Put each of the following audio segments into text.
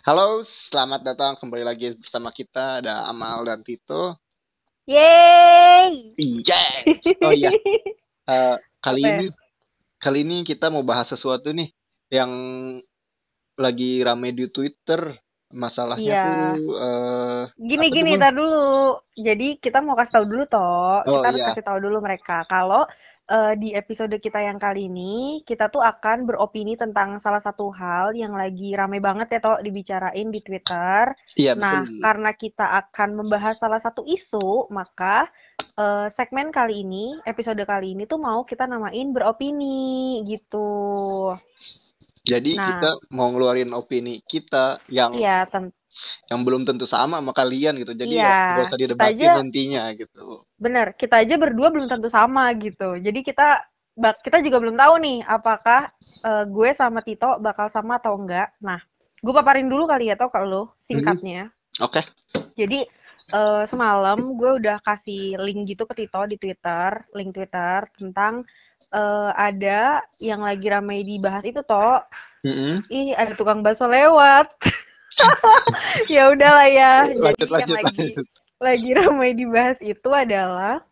Halo, selamat datang kembali lagi bersama kita ada Amal dan Tito. Yeay! Yeay! Oh iya, eh, kali Apa ya? ini kali ini kita mau bahas sesuatu nih yang lagi rame di Twitter. Masalahnya Iya. tuh eh, Gini gini, tar dulu. Jadi kita mau kasih tahu dulu toh. Oh, Kita harus iya. kasih tahu dulu mereka kalau eh, di episode kita yang kali ini kita tuh akan beropini tentang salah satu hal yang lagi rame banget ya toh dibicarain di Twitter. iya Nah, betul. karena kita akan membahas salah satu isu, maka eh, segmen kali ini, episode kali ini tuh mau kita namain beropini gitu. Jadi Nah, kita mau ngeluarin opini kita yang iya, ten- yang belum tentu sama sama kalian gitu. Jadi ya nggak usah didebatin aja nantinya gitu. Bener, kita aja berdua belum tentu sama gitu. Jadi kita kita juga belum tahu nih apakah eh, gue sama Tito bakal sama atau enggak. Nah, gue paparin dulu kali ya toh kalau lo singkatnya. Oke. Jadi eh, semalam gue udah kasih link gitu ke Tito di Twitter, link Twitter tentang eh, ada yang lagi ramai dibahas itu toh. Mm-mm. Ih, ada tukang bakso lewat. Ya udahlah ya. Lanjut Jadi yang lanjut lagi lanjut. lagi ramai dibahas itu adalah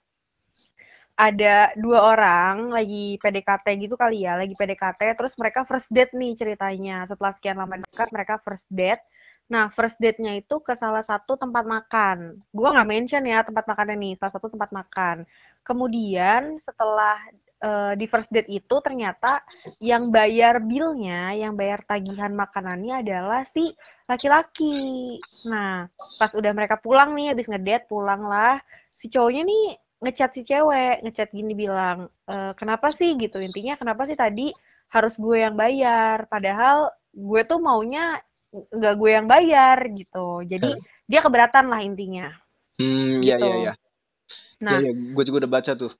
ada dua orang lagi PDKT gitu kali ya, lagi PDKT, terus mereka first date nih ceritanya. Setelah sekian lama dekat, mereka first date. Nah, first date-nya itu ke salah satu tempat makan. Gua nggak mention ya tempat makannya nih, salah satu tempat makan. Kemudian setelah eh, di first date itu ternyata yang bayar bill-nya, yang bayar tagihan makanannya adalah si laki-laki. Nah, pas udah mereka pulang nih, habis ngedate, pulang lah. Si cowoknya nih ngechat si cewek, ngechat gini bilang, "Eh, kenapa sih gitu intinya kenapa sih tadi harus gue yang bayar padahal gue tuh maunya nggak gue yang bayar gitu jadi dia keberatan lah intinya Hmm, ya gitu ya ya. Ya nah ya, gue juga udah baca tuh.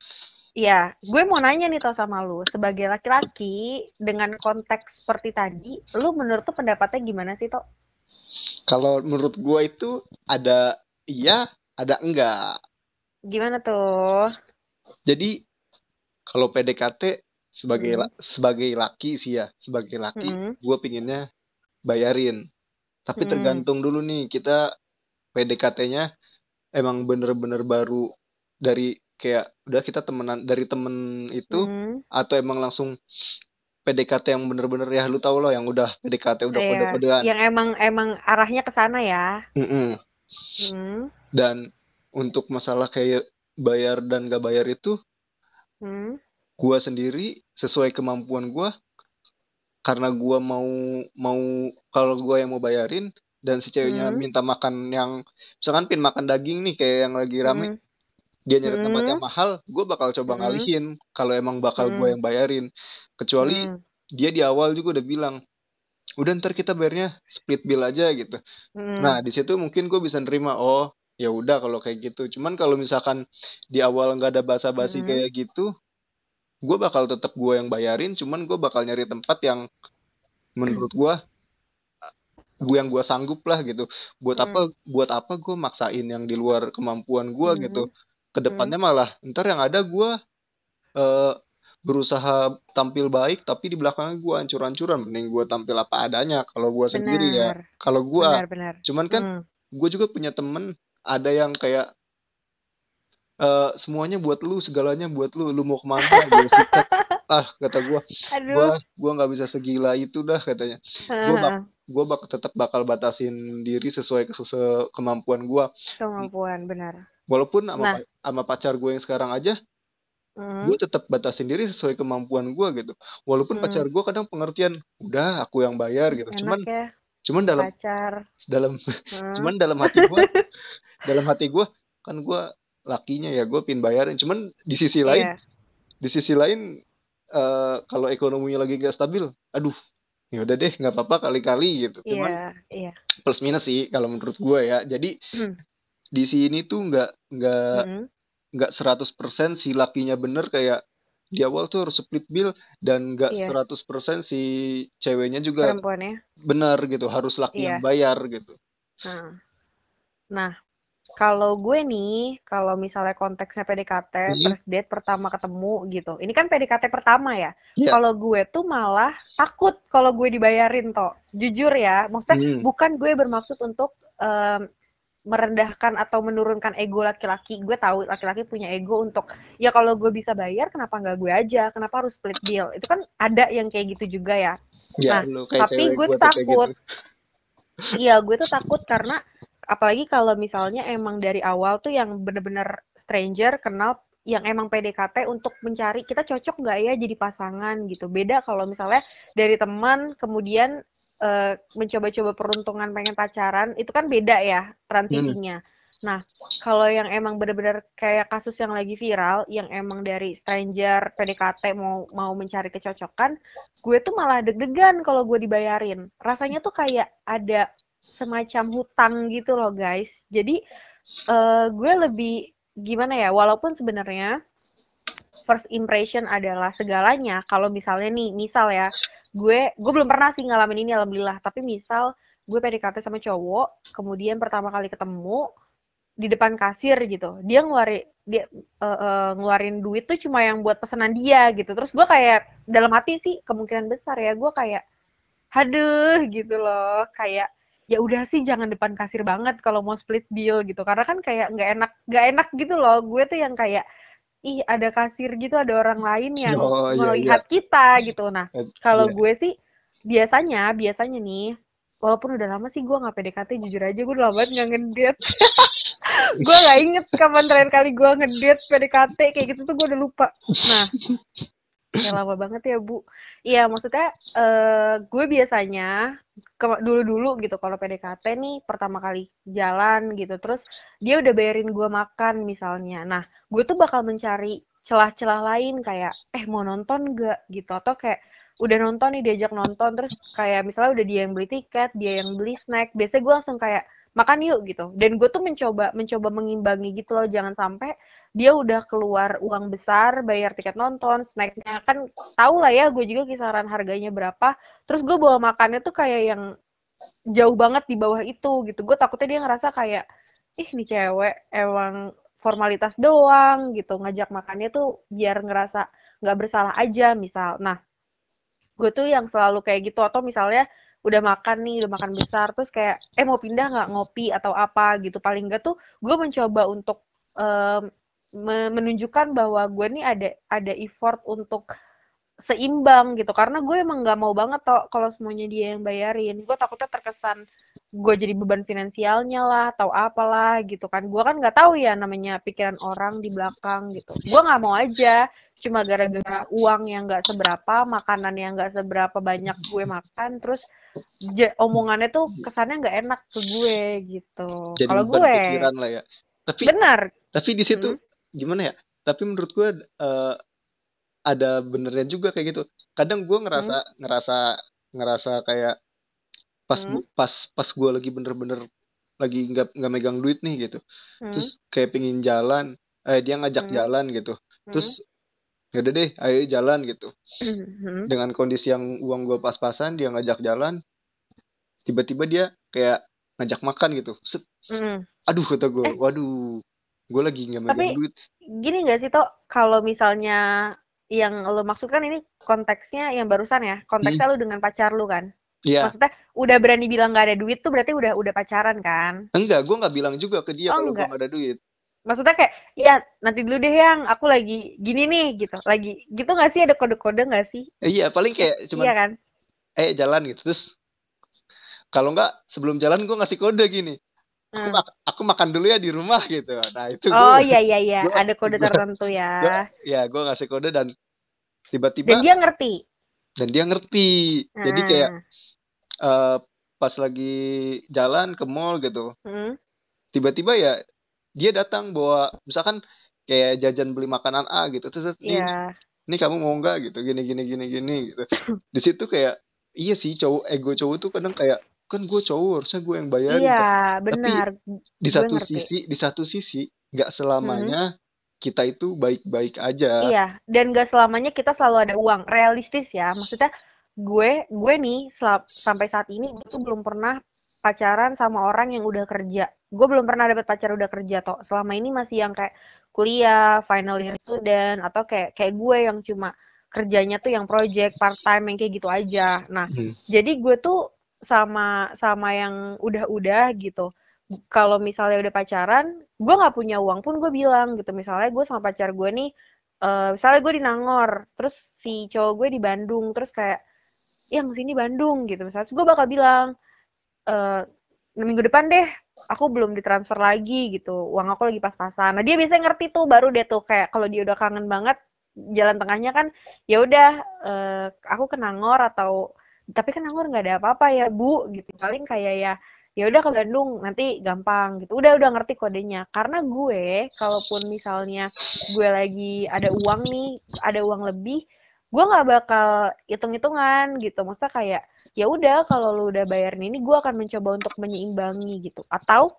Iya gue mau nanya nih tau sama lu sebagai laki-laki dengan konteks seperti tadi lu menurut tuh pendapatnya gimana sih toh Kalau menurut gue itu ada iya, ada enggak. gimana tuh Jadi kalau PDKT sebagai hmm. la- sebagai laki sih ya, sebagai laki Hmm. gue pinginnya bayarin. Tapi Hmm. tergantung dulu nih kita PDKT-nya emang bener-bener baru dari kayak udah kita temenan dari temen itu Hmm. atau emang langsung PDKT yang bener-bener ya lu tau loh yang udah PDKT udah Iya, kode-kodean. yang emang emang arahnya ke sana ya. Mm-mm. Hmm. Dan untuk masalah kayak bayar dan gak bayar itu Hmm. gua sendiri sesuai kemampuan gua karena gua mau mau kalau gua yang mau bayarin dan si ceweknya Hmm. minta makan yang misalkan pin makan daging nih kayak yang lagi rame Hmm. Dia nyari tempat yang Hmm. mahal gua bakal coba Hmm. ngalihin kalau emang bakal gua Hmm. yang bayarin kecuali Hmm. dia di awal juga udah bilang udah ntar kita bayarnya split bill aja gitu Hmm. nah di situ mungkin gue bisa nerima oh ya udah kalau kayak gitu cuman kalau misalkan di awal nggak ada basa-basi Hmm. kayak gitu gue bakal tetap gue yang bayarin cuman gue bakal nyari tempat yang menurut gue gue yang gue sanggup lah gitu buat Hmm. apa buat apa gue maksain yang di luar kemampuan gue gitu Hmm. Hmm. ke depannya malah ntar yang ada gue eh, berusaha tampil baik tapi di belakangnya gue hancur-hancuran mending gue tampil apa adanya kalau gue sendiri ya kalau gue cuman kan Hmm. gue juga punya temen ada yang kayak eh, semuanya buat lu segalanya buat lu lu mau ke mana gue sikat ah kata gue gua gua nggak bisa segila itu dah katanya gue bak Heeh. gue bak tetap bakal batasin diri sesuai sesuai kemampuan gue Kemampuan, benar. Walaupun sama Nah, sama pacar gue yang sekarang aja hmm. gue tetap batasin diri sesuai kemampuan gue gitu walaupun pacar Hmm. gue kadang pengertian udah aku yang bayar gitu Enak cuman ya, cuman dalam pacar. dalam Hmm. cuman dalam hati gue dalam hati gue kan gue lakinya ya gue pin bayarin cuman di sisi lain Iya. di sisi lain eh, kalau ekonominya lagi gak stabil aduh ya udah deh nggak apa-apa kali-kali gitu cuman Iya, iya. plus minus sih kalau menurut gue ya jadi Hmm. Di sini tuh nggak nggak Hmm. nggak 100% si lakinya bener kayak di awal tuh harus split bill dan nggak Iya, 100% si ceweknya juga perempuannya. benar gitu harus laki yang Iya. bayar gitu Nah, nah kalau gue nih, kalau misalnya konteksnya PDKT, Hmm. first date pertama ketemu gitu. Ini kan PDKT pertama ya. Iya. Kalau gue tuh malah takut kalau gue dibayarin toh. Jujur ya, maksudnya Hmm. bukan gue bermaksud untuk em, merendahkan atau menurunkan ego laki-laki. Gue tahu laki-laki punya ego untuk ya kalau gue bisa bayar, kenapa nggak gue aja? Kenapa harus split deal? Itu kan ada yang kayak gitu juga ya. Ya, Nah, lu kayak tapi gue tuh takut. gitu. Iya, gue tuh takut karena apalagi kalau misalnya emang dari awal tuh yang bener-bener stranger kenal yang emang PDKT untuk mencari kita cocok nggak ya jadi pasangan gitu. Beda kalau misalnya dari teman kemudian eh, mencoba-coba peruntungan pengen pacaran itu kan beda ya transisinya. Nah, kalau yang emang bener-bener kayak kasus yang lagi viral, yang emang dari stranger PDKT mau mau mencari kecocokan, gue tuh malah deg-degan kalau gue dibayarin. Rasanya tuh kayak ada semacam hutang gitu loh guys. Jadi eh, gue lebih gimana ya? Walaupun sebenarnya first impression adalah segalanya. Kalau misalnya nih, misal ya, gue gue belum pernah sih ngalamin ini alhamdulillah. Tapi misal gue PDKT sama cowok, kemudian pertama kali ketemu di depan kasir gitu, dia ngeluarin dia eh, eh, ngeluarin duit tuh cuma yang buat pesanan dia gitu. Terus gue kayak dalam hati sih kemungkinan besar ya gue kayak haduh gitu loh kayak ya udah sih jangan depan kasir banget kalau mau split deal gitu karena kan kayak nggak enak nggak enak gitu loh gue tuh yang kayak ih ada kasir gitu ada orang lain yang Oh, iya, melihat kita gitu. Nah Eh, kalau iya. gue sih biasanya biasanya nih walaupun udah lama sih gue nggak PDKT jujur aja gue udah lama banget nggak ngedate. Gue nggak inget kapan terakhir kali gue ngedate PDKT kayak gitu tuh gue udah lupa. Nah kayak lama banget ya bu. Iya maksudnya eh gue biasanya dulu-dulu gitu kalau PDKT nih pertama kali jalan gitu terus dia udah bayarin gue makan misalnya. Nah gue tuh bakal mencari celah-celah lain kayak eh mau nonton gak gitu atau kayak udah nonton nih diajak nonton. Terus kayak misalnya udah dia yang beli tiket dia yang beli snack biasanya gue langsung kayak makan yuk gitu. Dan gue tuh mencoba mencoba mengimbangi gitu loh jangan sampai dia udah keluar uang besar bayar tiket nonton snacknya. Kan tau lah ya gue juga kisaran harganya berapa. Terus gue bawa makannya tuh kayak yang jauh banget di bawah itu gitu. Gue takutnya dia ngerasa kayak ih nih cewek emang formalitas doang gitu. Ngajak makannya tuh biar ngerasa nggak bersalah aja misal. Nah gue tuh yang selalu kayak gitu atau misalnya udah makan nih udah makan besar terus kayak eh mau pindah nggak ngopi atau apa? Gitu. Paling enggak tuh gue mencoba untuk me- menunjukkan bahwa gue nih ada ada effort untuk seimbang gitu. Karena gue emang nggak mau banget toh kalau semuanya dia yang bayarin. Gue takutnya terkesan gue jadi beban finansialnya lah atau apalah gitu kan gue kan nggak tahu ya namanya pikiran orang di belakang gitu gue nggak mau aja cuma gara-gara uang yang nggak seberapa makanan yang nggak seberapa banyak gue makan terus omongannya tuh kesannya nggak enak ke gue gitu kalau gue pikiran lah ya. Tapi benar tapi di situ gimana ya? Tapi menurut gue eh, ada benernya juga kayak gitu. Kadang gue ngerasa ngerasa ngerasa kayak pas Hmm. pas pas gue lagi bener-bener lagi nggak nggak megang duit nih gitu. Hmm, Terus kayak pingin jalan, eh dia ngajak Hmm. jalan gitu. hmm, Terus ya udah deh, ayo jalan gitu. hmm, Dengan kondisi yang uang gue pas-pasan, dia ngajak jalan. Tiba-tiba dia kayak ngajak makan gitu. Set, hmm. aduh kata gue, Eh. waduh, gue lagi nggak megang Tapi- duit. gini nggak sih toh kalau misalnya yang lo maksud kan ini konteksnya yang barusan ya konteksnya lu dengan pacar lu kan Iya, maksudnya udah berani bilang nggak ada duit tuh berarti udah udah pacaran kan? Enggak, gue nggak bilang juga ke dia Oh, kalau gue enggak. nggak ada duit. maksudnya kayak ya nanti dulu deh yang. Aku lagi gini nih gitu. Lagi gitu nggak sih? Ada kode-kode nggak sih? Iya, paling kayak cuman iya kan? Eh jalan gitu. Terus kalau nggak sebelum jalan gue ngasih kode gini. Aku, Hmm. aku makan dulu ya di rumah gitu. Nah itu oh iya iya iya. Gua- ada kode gua- tertentu ya. ya gue ngasih kode dan dan tiba-tiba dia ngerti dan dia ngerti. Jadi Hmm. kayak eh, pas lagi jalan ke mall gitu Hmm. tiba-tiba ya dia datang bawa misalkan kayak jajan beli makanan A gitu terus terus, ini, ini kamu mau nggak? gitu gini gini gini gini gitu. Di situ kayak iya sih cowok ego cowok tuh kadang kayak kan gue cowok harusnya gue yang bayarin. Iya benar. di gue satu sisi di satu sisi nggak selamanya kita itu baik-baik aja Iya, dan gak selamanya kita selalu ada uang. Realistis ya, maksudnya gue gue nih sel- sampai saat ini gue tuh belum pernah pacaran sama orang yang udah kerja. Gue belum pernah dapet pacar udah kerja toh. Selama ini masih yang kayak kuliah, final year student atau kayak kayak gue yang cuma kerjanya tuh yang project part time yang kayak gitu aja. Nah, Hmm. jadi gue tuh sama sama yang udah-udah gitu. Kalau misalnya udah pacaran, gue nggak punya uang pun gue bilang gitu. Misalnya gue sama pacar gue nih, eh, misalnya gue di Nangor, terus si cowok gue di Bandung, terus kayak yang sini Bandung gitu. Misalnya gue bakal bilang eh minggu depan deh aku belum ditransfer lagi gitu uang aku lagi pas-pasan nah dia biasanya ngerti tuh baru dia tuh kayak kalau dia udah kangen banget jalan tengahnya kan ya udah eh, aku ke Nangor atau tapi kan Nangor nggak ada apa-apa ya bu gitu paling kayak ya ya udah ke Bandung nanti gampang gitu. Udah udah ngerti kodenya. Karena gue kalaupun misalnya gue lagi ada uang nih ada uang lebih gue nggak bakal hitung-hitungan gitu. Maksudnya kayak ya udah kalau lu udah bayarin ini gue akan mencoba untuk menyeimbangi gitu. Atau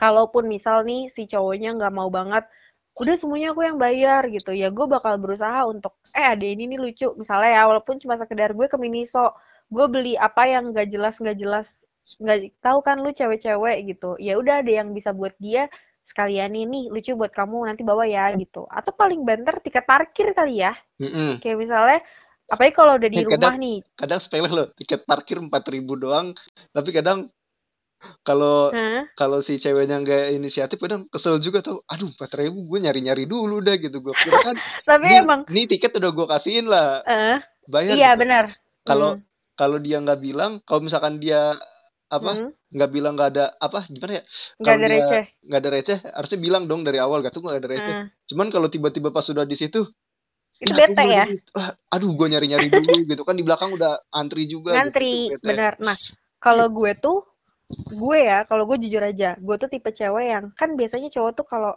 kalaupun misal nih si cowoknya nggak mau banget udah semuanya aku yang bayar gitu. Ya gue bakal berusaha untuk eh ada ini nih lucu. Misalnya ya walaupun cuma sekedar gue ke Miniso gue beli apa yang nggak jelas nggak jelas nggak tahu kan lu cewek-cewek gitu. Ya udah ada yang bisa buat dia sekalian ini lucu buat kamu nanti bawa ya gitu. Atau paling banter tiket parkir kali ya. Mm-mm. kayak misalnya apalagi kalau udah di Eh, rumah kadang nih. kadang sepele loh tiket parkir 4000 doang. Tapi kadang kalau Hah? kalau si ceweknya nggak inisiatif kadang kesel juga tuh aduh 4000 gue nyari-nyari dulu dah gitu. Gue kira kan tapi nih emang nih tiket udah gue kasihin lah. Eh bayar iya gitu. benar. Kalau Hmm, kalau dia nggak bilang kalau misalkan dia apa? Hmm. nggak bilang nggak ada apa? Gimana ya? Nggak ada dia receh. nggak ada receh harusnya bilang dong dari awal gak tuh nggak ada receh. Hmm. cuman kalau tiba-tiba pas sudah di situ itu bete ya? Wah, aduh gue nyari-nyari dulu gitu kan di belakang udah antri juga gitu itu ngantri bete. benar nah kalau gue tuh gue ya kalau gue jujur aja gue tuh tipe cewek yang kan biasanya cowok tuh kalau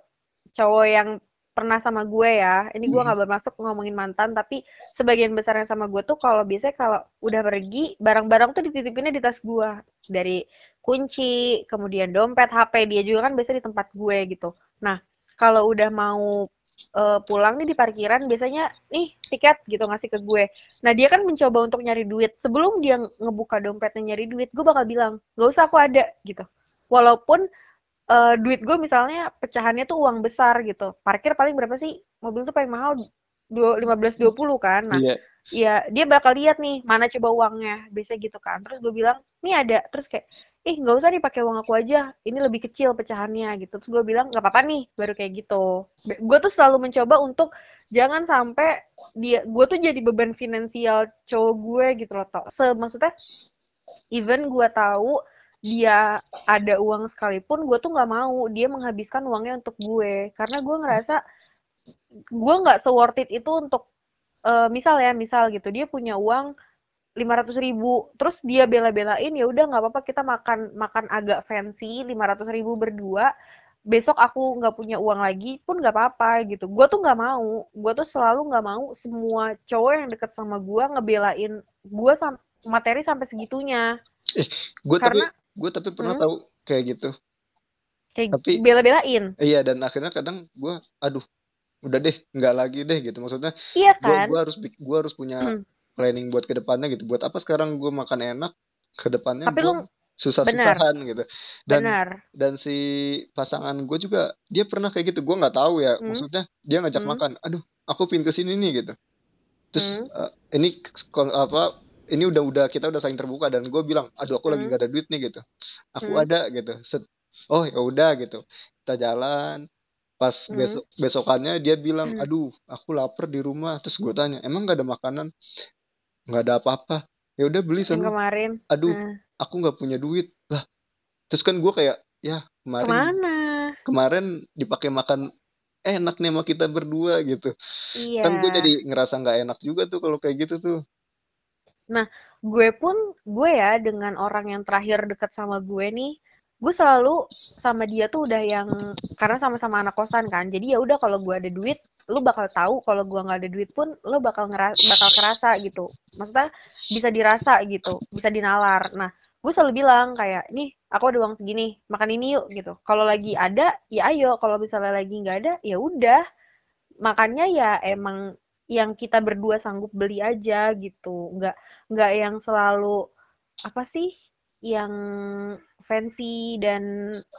cowok yang pernah sama gue ya ini gue Hmm. nggak bermaksud ngomongin mantan tapi sebagian besar yang sama gue tuh kalau biasanya kalau udah pergi barang-barang tuh dititipinnya di tas gue dari kunci kemudian dompet HP dia juga kan biasa di tempat gue gitu nah kalau udah mau eh, pulang nih di parkiran biasanya nih tiket gitu ngasih ke gue Nah, dia kan mencoba untuk nyari duit. Sebelum dia ngebuka dompetnya nyari duit, gue bakal bilang, gak usah aku ada, gitu. Walaupun eh, duit gue misalnya pecahannya tuh uang besar gitu. Parkir paling berapa sih? Mobil tuh paling mahal dua- 15-20 kan. Nah, iya ya dia bakal lihat nih, mana coba uangnya. Biasanya gitu kan. Terus gue bilang, nih ada. Terus kayak, ih gak usah dipakai uang aku aja. Ini lebih kecil pecahannya gitu. Terus gue bilang, gak apa-apa nih. Baru kayak gitu. Gue tuh selalu mencoba untuk jangan sampai dia gue tuh jadi beban finansial cowok gue gitu loh toh se maksudnya even gue tahu dia ada uang sekalipun gue tuh nggak mau. Dia menghabiskan uangnya untuk gue. Karena gue ngerasa gue nggak se worth it itu untuk eh, misal ya misal gitu. Dia punya uang lima ratus ribu. Terus dia bela-belain ya udah nggak apa-apa. Kita makan makan agak fancy lima ratus ribu berdua. Besok aku nggak punya uang lagi pun nggak apa-apa gitu. Gue tuh nggak mau. Gue tuh selalu nggak mau semua cowok yang deket sama gue ngebelain gue sam materi sampai segitunya. Gue tapi karena gue tapi pernah hmm, tahu kayak gitu. Kayak tapi bela-belain? iya dan akhirnya kadang gue aduh udah deh nggak lagi deh gitu. Maksudnya iya gue kan? gua harus gua harus punya planning buat ke depannya gitu. Buat apa sekarang gue makan enak ke depannya tapi lu gue benar susah-susahan gitu. Dan benar dan si pasangan gue juga dia pernah kayak gitu. Gue nggak tahu ya hmm, maksudnya dia ngajak hmm, makan aduh aku pin ke sini nih gitu. Terus hmm, eh, ini kon- apa ini udah udah kita udah saling terbuka dan gue bilang aduh aku lagi hmm, gak ada duit nih gitu. Aku hmm, ada gitu. Set. oh ya udah gitu. Kita jalan. Pas hmm, besok besokannya dia bilang hmm. aduh aku lapar di rumah. Terus gue tanya emang gak ada makanan? Nggak ada apa-apa. Ya udah beli sono kemarin? Aduh nah, aku nggak punya duit. Lah terus kan gue kayak ya kemarin ke mana? kemarin dipakai makan enak nih sama kita berdua gitu. Kan gue iya jadi ngerasa nggak enak juga tuh kalau kayak gitu tuh Nah, gue pun, gue ya dengan orang yang terakhir deket sama gue nih, gue selalu sama dia tuh udah yang, karena sama-sama anak kosan kan, jadi ya udah kalau gue ada duit, lu bakal tahu kalau gue nggak ada duit pun, lu bakal ngeras bakal kerasa gitu. Maksudnya bisa dirasa gitu, bisa dinalar. Nah, gue selalu bilang kayak, nih aku ada uang segini, makan ini yuk gitu. Kalau lagi ada, ya ayo. Kalau misalnya lagi nggak ada, ya udah. Makannya ya emang yang kita berdua sanggup beli aja gitu. Nggak nggak yang selalu apa sih yang fancy dan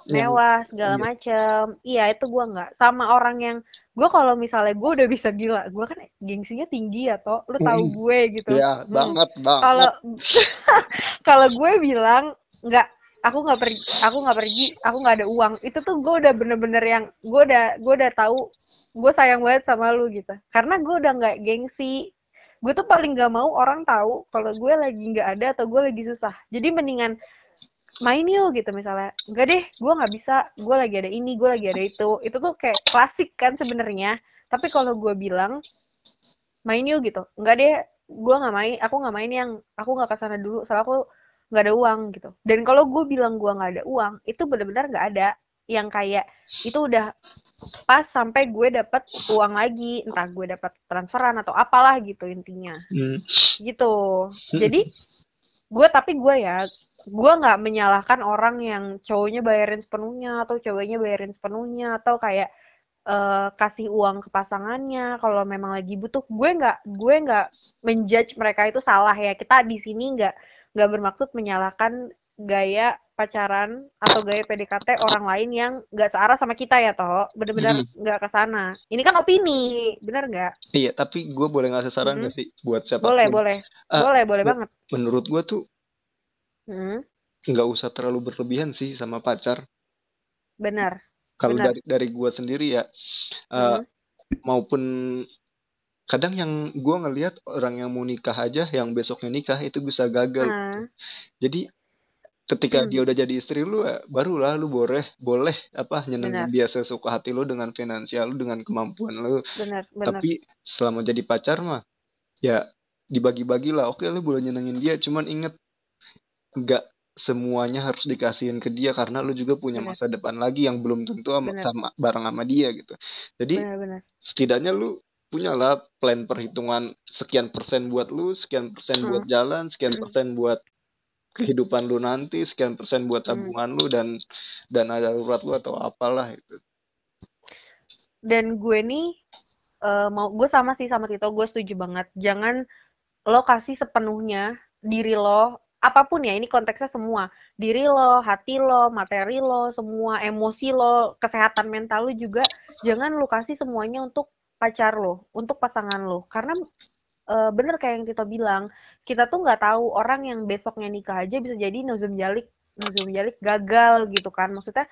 mewah segala iya. macem iya itu gue nggak sama orang yang gue kalau misalnya gue udah bisa gila gue kan gengsinya tinggi ya toh lu tahu Mm, gue gitu ya hmm. banget kalau banget. kalau gue bilang nggak aku nggak pergi aku nggak pergi aku nggak ada uang. Itu tuh gue udah bener-bener yang gue udah gue udah tahu gue sayang banget sama lu gitu. Karena gue udah nggak gengsi. Gue tuh paling nggak mau orang tahu kalau gue lagi nggak ada atau gue lagi susah. Jadi mendingan main yuk gitu misalnya. Enggak deh gue nggak bisa. Gue lagi ada ini gue lagi ada itu. Itu tuh kayak klasik kan sebenarnya. Tapi kalau gue bilang main yuk gitu. Enggak deh gue nggak main aku nggak main yang aku nggak ke sana dulu. Soalnya aku nggak ada uang gitu. Dan kalau gue bilang gue nggak ada uang itu benar-benar nggak ada. Yang kayak itu udah pas sampai gue dapat uang lagi entah gue dapat transferan atau apalah gitu intinya. Hmm. gitu. Jadi gue tapi gue ya gue nggak menyalahkan orang yang cowoknya bayarin sepenuhnya atau cowoknya bayarin sepenuhnya atau kayak eh, kasih uang ke pasangannya kalau memang lagi butuh. Gue nggak gue nggak menjudge mereka itu salah ya. Kita di sini nggak nggak bermaksud menyalahkan gaya pacaran atau gaya PDKT orang lain yang nggak searah sama kita ya toh. Bener-bener nggak ke sana. Ini kan opini bener nggak? Iya, tapi gue boleh ngasih saran Mm. gak sih buat boleh siapa pun? boleh Ah, boleh boleh banget. menurut gue tuh Hmm, nggak usah terlalu berlebihan sih sama pacar. benar Kalau dari dari gue sendiri ya, eh, Hmm, maupun kadang yang gue ngelihat orang yang mau nikah aja, yang besoknya nikah itu bisa gagal. ah, Jadi ketika hmm, dia udah jadi istri lu, ya, barulah lu boleh boleh apa nyenengin dia sesuka hati lu dengan finansial lu, dengan kemampuan lu. benar benar Tapi selama jadi pacar mah, ya dibagi-bagi lah. Oke, lu boleh nyenengin dia, cuman inget nggak semuanya harus dikasihin ke dia karena lu juga punya benar masa depan lagi yang belum tentu sama, sama bareng sama dia gitu. Jadi benar benar setidaknya lu punyalah plan perhitungan sekian persen buat lu, sekian persen buat Hmm, jalan, sekian hmm, persen buat kehidupan lu nanti, sekian persen buat hmm. tabungan lu dan dan ada darurat lu atau apalah itu. dan gue nih eh, mau gue sama sih sama Tito gue setuju banget jangan lo kasih sepenuhnya diri lo apa pun ya ini konteksnya semua diri lo hati lo materi lo semua emosi lo kesehatan mental lo juga jangan lo kasih semuanya untuk pacar lo untuk pasangan lo. Karena eh, bener kayak yang Tito bilang kita tuh nggak tahu orang yang besoknya nikah aja bisa jadi nuzum jalik nuzum jalik gagal gitu kan. Maksudnya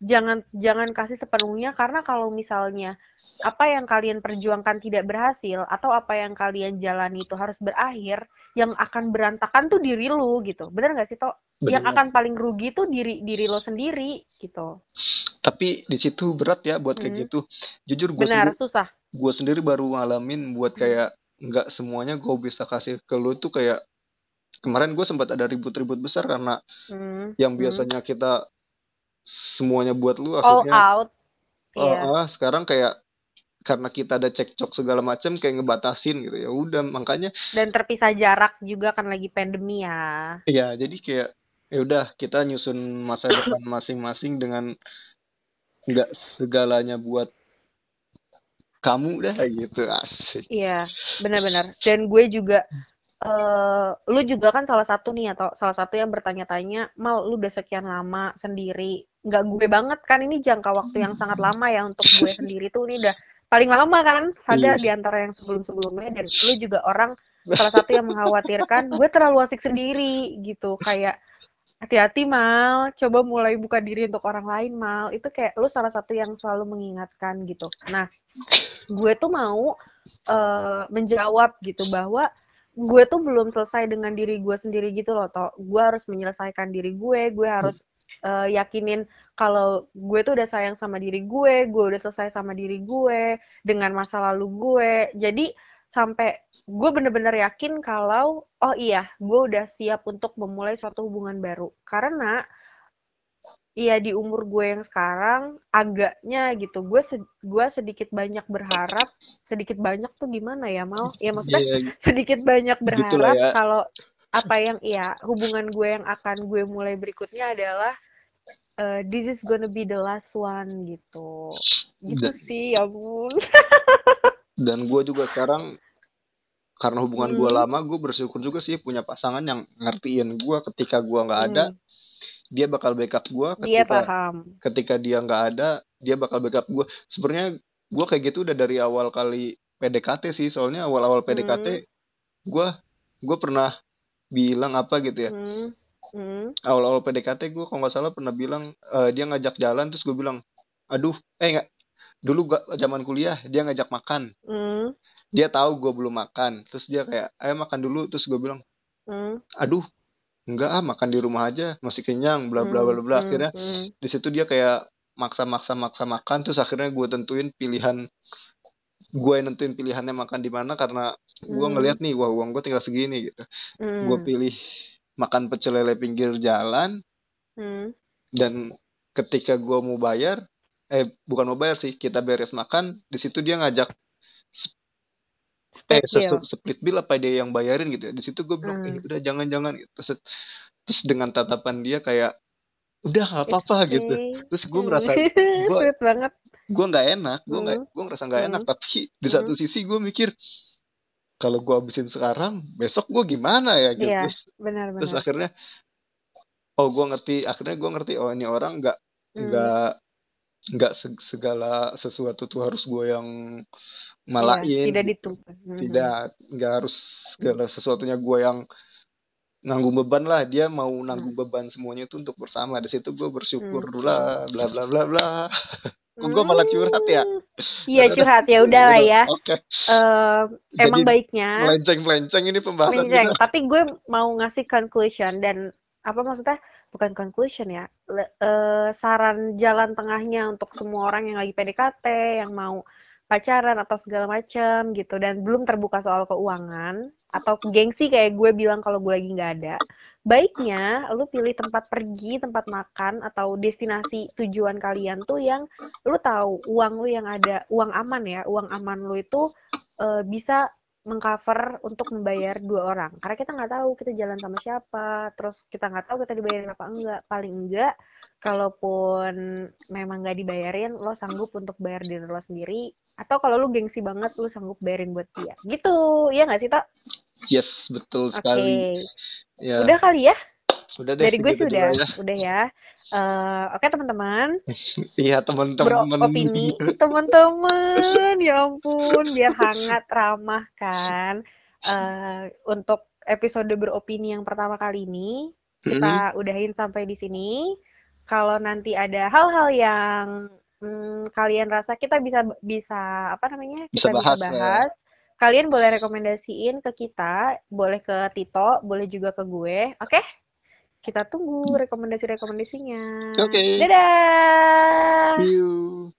jangan jangan kasih sepenuhnya karena kalau misalnya apa yang kalian perjuangkan tidak berhasil atau apa yang kalian jalani itu harus berakhir yang akan berantakan tuh diri lu gitu. Bener nggak sih toh yang akan paling rugi tuh diri diri lo sendiri gitu. Tapi di situ berat ya buat kayak Hmm, gitu. Jujur gue benar sendiri susah gue sendiri baru ngalamin buat Hmm, kayak nggak semuanya gue bisa kasih ke lu tuh kayak kemarin gue sempat ada ribut-ribut besar karena hmm, yang hmm. biasanya kita semuanya buat lu all akhirnya out. Eh, iya. Eh, sekarang kayak karena kita ada cekcok segala macam kayak ngebatasin gitu ya udah makanya dan terpisah jarak juga kan lagi pandemi ya. Ya jadi kayak ya udah kita nyusun masa depan masing-masing dengan nggak segalanya buat kamu dah gitu. Asik. Iya benar-benar. Dan gue juga eh lu juga kan salah satu nih atau salah satu yang bertanya-tanya mal lu udah sekian lama sendiri nggak gue banget kan ini jangka waktu yang sangat lama ya untuk gue sendiri tuh ini udah paling lama kan iya. ada di antara yang sebelum-sebelumnya. Dan lu juga orang salah satu yang mengkhawatirkan gue terlalu asik sendiri gitu. Kayak hati-hati mal. Coba mulai buka diri untuk orang lain mal. Itu kayak lu salah satu yang selalu mengingatkan gitu. Nah gue tuh mau eh, menjawab gitu bahwa gue tuh belum selesai dengan diri gue sendiri gitu loh toh gue harus menyelesaikan diri gue. Gue harus eh, yakinin kalau gue tuh udah sayang sama diri gue gue udah selesai sama diri gue dengan masa lalu gue. Jadi sampai gue bener-bener yakin kalau oh iya gue udah siap untuk memulai suatu hubungan baru. Karena Iya di umur gue yang sekarang agaknya gitu gue sed- gue sedikit banyak berharap sedikit banyak tuh gimana ya mal? Ya maksudnya ya sedikit banyak gitulah berharap ya. kalau apa yang iya hubungan gue yang akan gue mulai berikutnya adalah eh, this is gonna be the last one gitu. Gitu sih ya ampun dan gue juga sekarang karena hubungan gue Hmm. lama gue bersyukur juga sih punya pasangan yang ngertiin gue ketika gue nggak ada Hmm. dia bakal backup gue Dia ketika paham. ketika dia nggak ada dia bakal backup gue sebenarnya gue kayak gitu udah dari awal kali PDKT sih soalnya awal-awal PDKT Hmm. gue gue pernah bilang apa gitu ya Hmm. Hmm. awal-awal PDKT gue kalau nggak salah pernah bilang eh, dia ngajak jalan terus gue bilang aduh eh dulu gak zaman kuliah dia ngajak makan Hmm. dia tahu gue belum makan terus dia kayak ayo makan dulu terus gue bilang Hmm. aduh enggak ah makan di rumah aja masih kenyang bla bla bla bla Hmm. akhirnya Hmm. di situ dia kayak maksa maksa maksa makan terus akhirnya gue tentuin pilihan gue yang nentuin pilihannya makan di mana karena gue Hmm. ngeliat nih wah uang gue tinggal segini gitu gue pilih makan pecel lele pinggir jalan dan ketika gue mau bayar eh bukan mau bayar sih kita beres makan di situ dia ngajak eh Split bill. sesu- split bill apa dia yang bayarin gitu ya di situ gue bilang eh Hmm. udah jangan jangan gitu terus, terus dengan tatapan dia kayak udah nggak It's apa-apa gitu okay. terus gue Hmm. ngerasa gue banget. gue nggak enak gue nggak Hmm. gue ngerasa nggak enak Hmm. tapi di satu Hmm. sisi gue mikir kalau gue habisin sekarang besok gue gimana ya gitu Iya, terus, terus benar-benar. akhirnya oh gue ngerti akhirnya gue ngerti oh ini orang nggak Hmm. Nggak nggak se- segala sesuatu tuh harus gue yang malain tidak gitu ditumpah. Mhm. tidak nggak harus segala sesuatunya gue yang nanggung beban lah dia mau Hmm. nanggung beban semuanya itu untuk bersama di situ gue bersyukur Hmm. lah bla bla bla bla kok gue malah curhat ya Hmm. Iya curhat ya udah lah ya. oke Eh, emang jadi baiknya melenceng melenceng ini pembahasan melenceng, tapi gue mau ngasih conclusion dan apa maksudnya bukan conclusion ya, le- eh, saran jalan tengahnya untuk semua orang yang lagi PDKT, yang mau pacaran atau segala macam gitu dan belum terbuka soal keuangan atau gengsi kayak gue bilang kalau gue lagi nggak ada. Baiknya lu pilih tempat pergi, tempat makan atau destinasi tujuan kalian tuh yang lu tahu uang lu yang ada, uang aman ya, uang aman lu itu eh, bisa mengcover untuk membayar dua orang. Karena kita nggak tahu kita jalan sama siapa terus kita nggak tahu kita dibayarin apa enggak. Paling enggak kalaupun memang nggak dibayarin lo sanggup untuk bayar diri lo sendiri atau kalau lu gengsi banget lu sanggup bayarin buat dia. Gitu. Ya nggak sih tak yes betul oke. sekali. Ya. Udah kali ya sudah deh dari gue gitu sih dulu udah udah ya. Eh, oke teman-teman. Iya teman-teman. Beropini teman-teman. Ya ampun biar hangat ramah kan. Eh, untuk episode beropini yang pertama kali ini kita udahin sampai di sini. Kalau nanti ada hal-hal yang hmm, kalian rasa kita bisa bisa apa namanya Bisa kita bisa bahas ya. bahas kalian boleh rekomendasiin ke kita. Boleh ke Tito boleh juga ke gue. Oke kita tunggu rekomendasi-rekomendasinya. Oke. dadah. See you